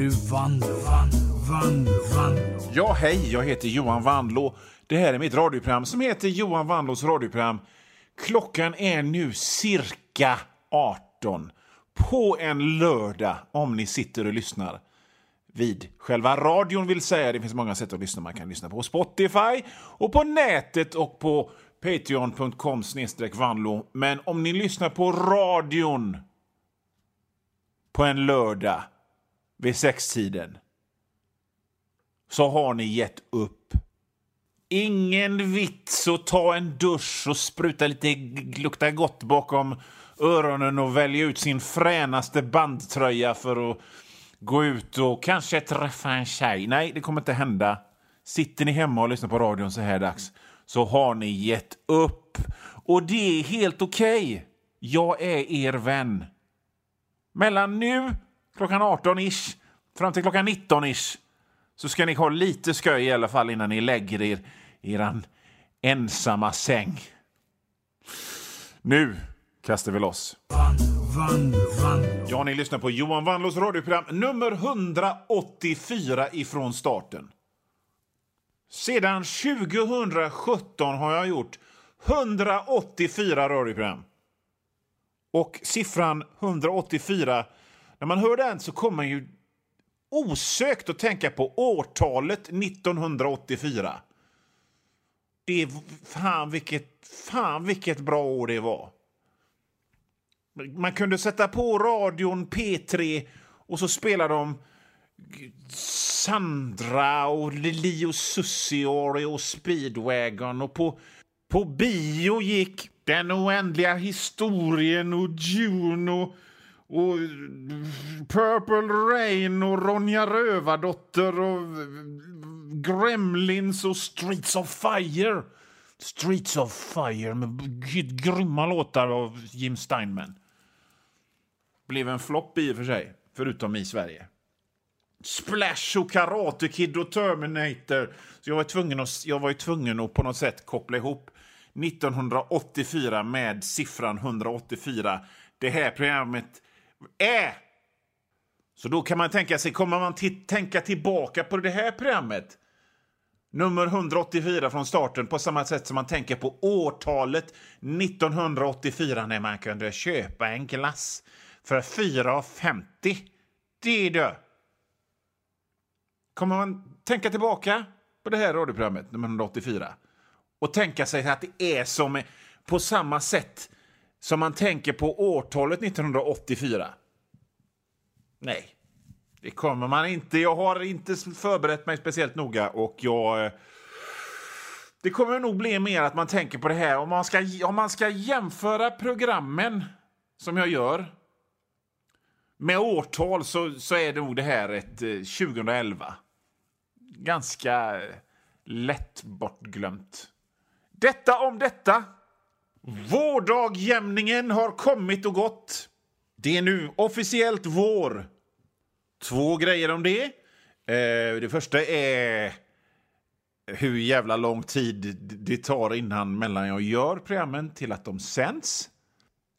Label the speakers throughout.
Speaker 1: nu Vanlo, Vanlo, Vanlo, Vanlo.
Speaker 2: Ja, hej, jag heter Johan Vanlo. Det här är mitt radioprogram som heter Johan Vanlos radioprogram. Klockan är nu cirka 18 på en lördag om ni sitter och lyssnar vid själva radion vill säga. Det finns många sätt att lyssna. Man kan lyssna på Spotify och på nätet och på patreon.com vanlo. Men om ni lyssnar på radion på en lördag vid sextiden så har ni gett upp. Ingen vits att ta en dusch och spruta lite lukta gott bakom öronen och välja ut sin fränaste bandtröja för att gå ut och kanske träffa en tjej. Nej, det kommer inte hända. Sitter ni hemma och lyssnar på radion så här dags så har ni gett upp. Och det är helt okej. Okay. Jag är er vän. Mellan nu, klockan 18-ish, fram till klockan 19-ish så ska ni ha lite sköj i alla fall innan ni lägger er i er ensamma säng. Nu kastar vi loss. Ja, ni lyssnar på Johan Wannlås radioprogram nummer 184 ifrån starten. Sedan 2017 har jag gjort 184 radioprogram. Och siffran 184, när man hör den så kommer man ju osökt att tänka på årtalet 1984. Det är fan vilket, fan vilket bra år det var. Man kunde sätta på radion P3 och så spelade de Sandra och Lili Susie och Speedwagon och på, på bio gick Den oändliga historien och Juno och, eh, Purple Rain och Ronja Rövardotter och eh, Gremlins och Streets of Fire. Streets of Fire med grymma låtar av Jim Steinman. Blev en flopp i och för sig, förutom i Sverige. Splash och Karate Kid och Terminator. Så jag var tvungen att, jag var tvungen att på något sätt koppla ihop 1984 med siffran 184. Det här programmet är... Så då kan man tänka sig, kommer man tänka tillbaka på det här programmet nummer 184 från starten på samma sätt som man tänker på årtalet 1984 när man kunde köpa en glass för 4,50. Det är det. Kommer man tänka tillbaka på det här radioprogrammet, nummer 184 och tänka sig att det är som på samma sätt som man tänker på årtalet 1984? Nej, det kommer man inte. Jag har inte förberett mig speciellt noga och jag... Eh, det kommer nog bli mer att man tänker på det här. Om man ska, om man ska jämföra programmen som jag gör med årtal så, så är nog det här ett eh, 2011. Ganska eh, lätt bortglömt. Detta om detta. Vårdagjämningen har kommit och gått. Det är nu officiellt vår. Två grejer om det. Eh, det första är hur jävla lång tid det tar innan mellan jag gör programmen till att de sänds.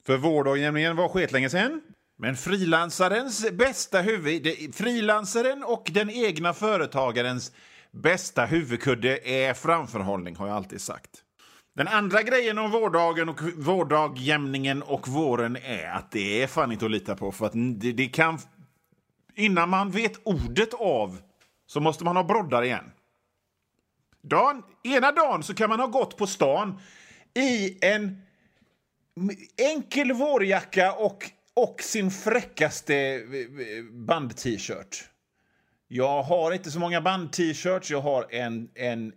Speaker 2: För vårdagjämningen var skitlänge sen. Men frilansarens bästa huvud... Frilansaren och den egna företagarens bästa huvudkudde är framförhållning, har jag alltid sagt. Den andra grejen om vårdagen och vårdagjämningen och våren är att det är fan inte att lita på. För att det, det kan... Innan man vet ordet av så måste man ha broddar igen. Dan, ena dagen så kan man ha gått på stan i en enkel vårjacka och och sin fräckaste eh, eh, band-t-shirt. Jag har inte så många band-t-shirts. Jag har en, en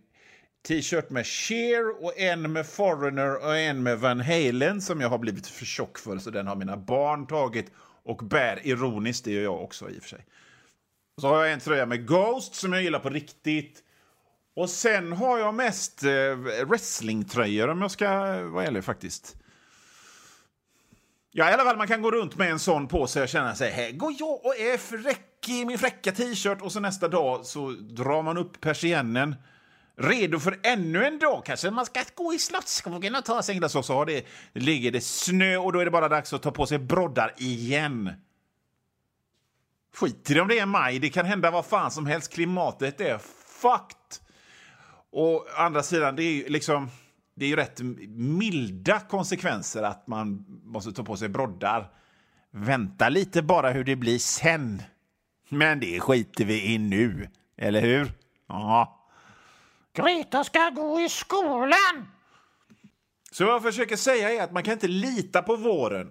Speaker 2: t-shirt med Cher och en med Foreigner och en med Van Halen som jag har blivit för tjock för, så den har mina barn tagit och bär ironiskt. Det gör jag också i och för sig. Så har jag en tröja med Ghost som jag gillar på riktigt. Och sen har jag mest eh, wrestlingtröjor om jag ska vara ärlig faktiskt. Ja, i alla fall man kan gå runt med en sån på sig och känna sig, här går jag och är fräck i min fräcka t-shirt och så nästa dag så drar man upp persiennen redo för ännu en dag. Kanske man ska gå i Slottsskogen och ta sig en glass och så har det, ligger det snö och då är det bara dags att ta på sig broddar igen. Skit i det om det är maj, det kan hända vad fan som helst. Klimatet är fucked. Och andra sidan, det är ju liksom... Det är ju rätt milda konsekvenser att man måste ta på sig broddar. Vänta lite bara hur det blir sen. Men det skiter vi i nu, eller hur? Ja.
Speaker 3: Greta ska gå i skolan!
Speaker 2: Så vad jag försöker säga är att man kan inte lita på våren.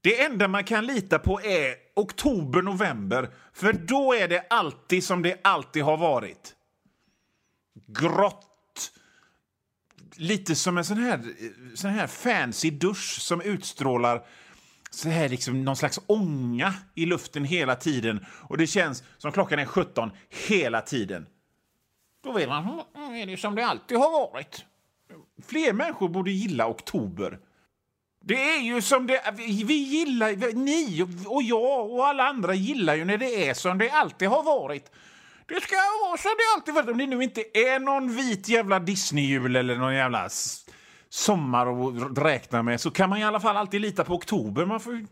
Speaker 2: Det enda man kan lita på är oktober, november, för då är det alltid som det alltid har varit. Grått. Lite som en sån här, sån här fancy dusch som utstrålar så här liksom någon slags ånga i luften hela tiden. Och det känns som klockan är 17 hela tiden.
Speaker 3: Då vet man, "Mm, mm är det som det alltid har varit.
Speaker 2: Fler människor borde gilla oktober. Det är ju som det... Vi gillar... Ni och jag och alla andra gillar ju när det är som det alltid har varit. Det ska vara som det alltid varit. Om det nu inte är någon vit jävla Disney-jul eller någon jävla sommar att räkna med så kan man i alla fall alltid lita på oktober. Man får ju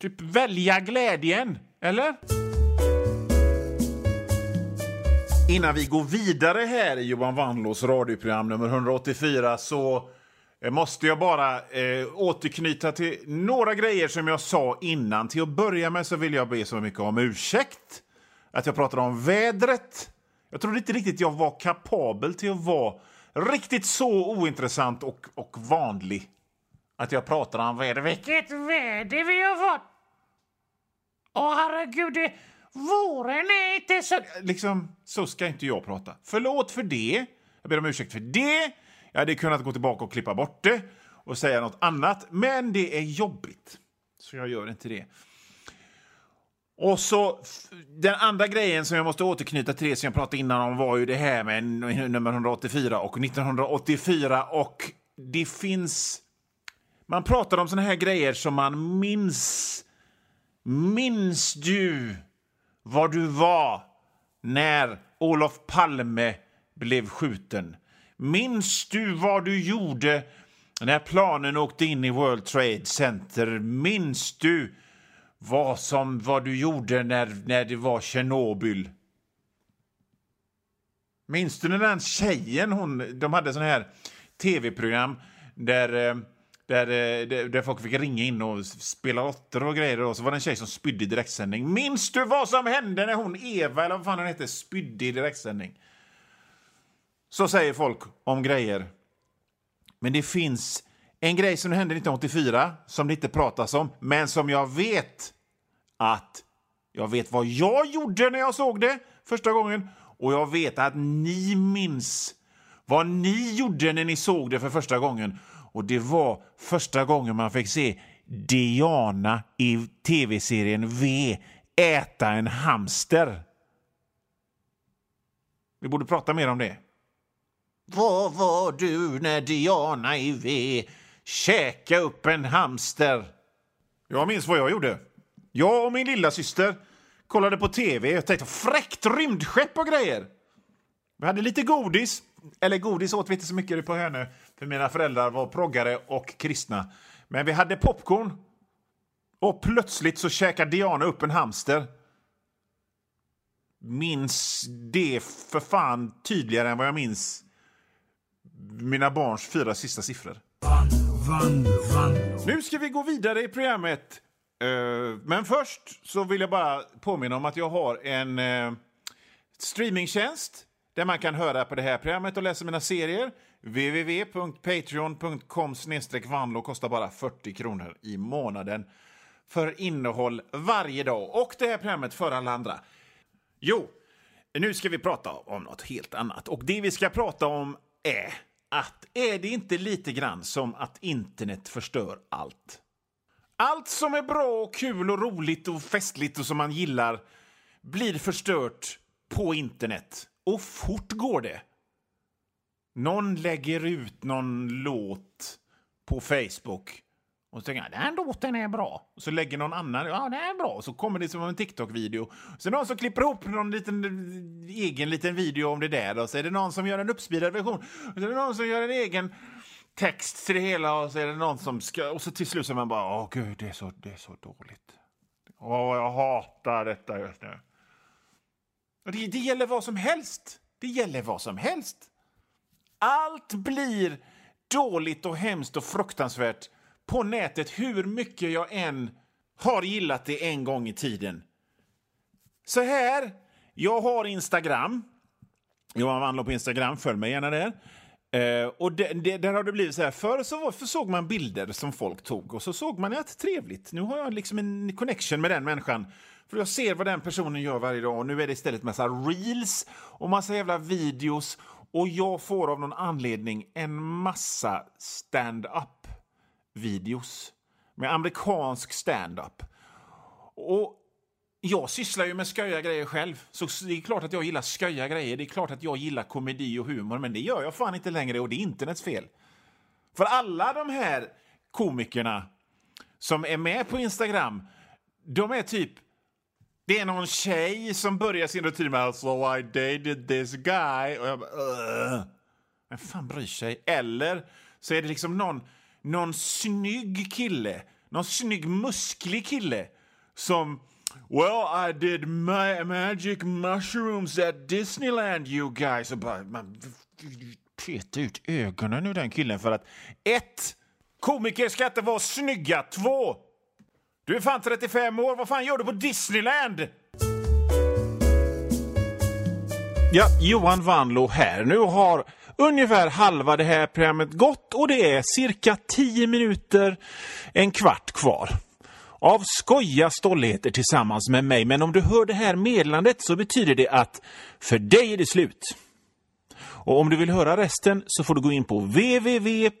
Speaker 2: typ välja glädjen, eller? Innan vi går vidare här i Johan Wanlås radioprogram nummer 184 så eh, måste jag bara eh, återknyta till några grejer som jag sa innan. Till att börja med så vill jag be så mycket om ursäkt att jag pratade om vädret. Jag trodde inte riktigt jag var kapabel till att vara riktigt så ointressant och, och vanlig. Att jag pratade om väder.
Speaker 3: Vilket väder vi har fått! Åh herregud, det, våren är inte så...
Speaker 2: liksom, så ska inte jag prata. Förlåt för det. Jag ber om ursäkt för det. Jag hade kunnat gå tillbaka och klippa bort det och säga något annat, men det är jobbigt. Så jag gör inte det. Och så Den andra grejen som jag måste återknyta till det som jag pratade innan om var ju det här med nummer 184 och 1984 och det finns... Man pratar om såna här grejer som man minns. Minns du var du var när Olof Palme blev skjuten? Minns du vad du gjorde när planen åkte in i World Trade Center? Minns du vad, som, vad du gjorde när, när det var Tjernobyl? Minns du när den tjejen, hon, de hade sån här tv-program där, eh, där, eh, där, där folk fick ringa in och spela lotter och grejer och så var det en tjej som spydde i direktsändning. Minns du vad som hände när hon, Eva eller vad fan hon hette, spydde i direktsändning? Så säger folk om grejer. Men det finns en grej som hände 1984 som det inte pratas om, men som jag vet att jag vet vad jag gjorde när jag såg det första gången och jag vet att ni minns vad ni gjorde när ni såg det för första gången. Och det var första gången man fick se Diana i tv-serien V äta en hamster. Vi borde prata mer om det. Vad var du när Diana i V käka upp en hamster? Jag minns vad jag gjorde. Jag och min lilla syster kollade på tv och tänkte fräckt rymdskepp och grejer. Vi hade lite godis. Eller godis åt vi inte så mycket på Hönö, för mina föräldrar var proggare och kristna. Men vi hade popcorn. Och plötsligt så käkade Diana upp en hamster. Minns det för fan tydligare än vad jag minns mina barns fyra sista siffror.
Speaker 1: Vanlo, vanlo,
Speaker 2: Nu ska vi gå vidare i programmet. Eh, Men först så vill jag bara påminna om att jag har en eh, streamingtjänst där man kan höra på det här programmet och läsa mina serier. www.patreon.com vanlo kostar bara 40 kronor i månaden för innehåll varje dag och det här programmet för alla andra. Jo, nu ska vi prata om något helt annat. Och det vi ska prata om är att är det inte lite grann som att internet förstör allt? Allt som är bra och kul och roligt och festligt och som man gillar blir förstört på internet. Och fort går det. Någon lägger ut någon låt på Facebook och så tänker jag, den här låten är bra. Och så lägger någon annan, ja den är bra. Och så kommer det som en TikTok-video. Sen någon som klipper ihop någon liten egen liten video om det där. Och så är det någon som gör en uppspeedad version. Och så är det någon som gör en egen text till det hela. Och så är det någon som ska... Och så till slut så är man bara, åh gud, det är så, det är så dåligt. Åh, jag hatar detta just nu. Det, det gäller vad som helst. Det gäller vad som helst. Allt blir dåligt och hemskt och fruktansvärt på nätet hur mycket jag än har gillat det en gång i tiden. Så här, jag har Instagram. Johan Wandlo på Instagram, följ mig gärna där. Eh, och det, det, där har det blivit så här, förr så, för såg man bilder som folk tog och så såg man att trevligt, nu har jag liksom en connection med den människan. För jag ser vad den personen gör varje dag och nu är det istället massa reels och massa jävla videos och jag får av någon anledning en massa stand-up videos med amerikansk stand-up. Och jag sysslar ju med sköja grejer själv, så det är klart att jag gillar sköja grejer. Det är klart att jag gillar komedi och humor, men det gör jag fan inte längre och det är internets fel. För alla de här komikerna som är med på Instagram, de är typ det är någon tjej som börjar sin rutin med “So I dated this guy” och jag bara Vem fan bryr sig? Eller så är det liksom någon, någon snygg kille, någon snygg musklig kille som Well, I did my magic mushrooms at Disneyland, you guys. Och bara, man peta ut ögonen ur den killen för att ett, Komiker ska inte vara snygga. Två, du är fan 35 år. Vad fan gör du på Disneyland? Ja, Johan Vanlo här. Nu har ungefär halva det här programmet gått och det är cirka 10 minuter, en kvart kvar av skoja stolligheter tillsammans med mig. Men om du hör det här meddelandet så betyder det att för dig är det slut. Och om du vill höra resten så får du gå in på www.patreon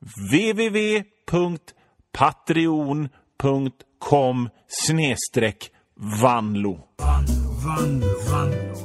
Speaker 2: www.patreon.com snedstreck vanlo.
Speaker 1: Vanlo.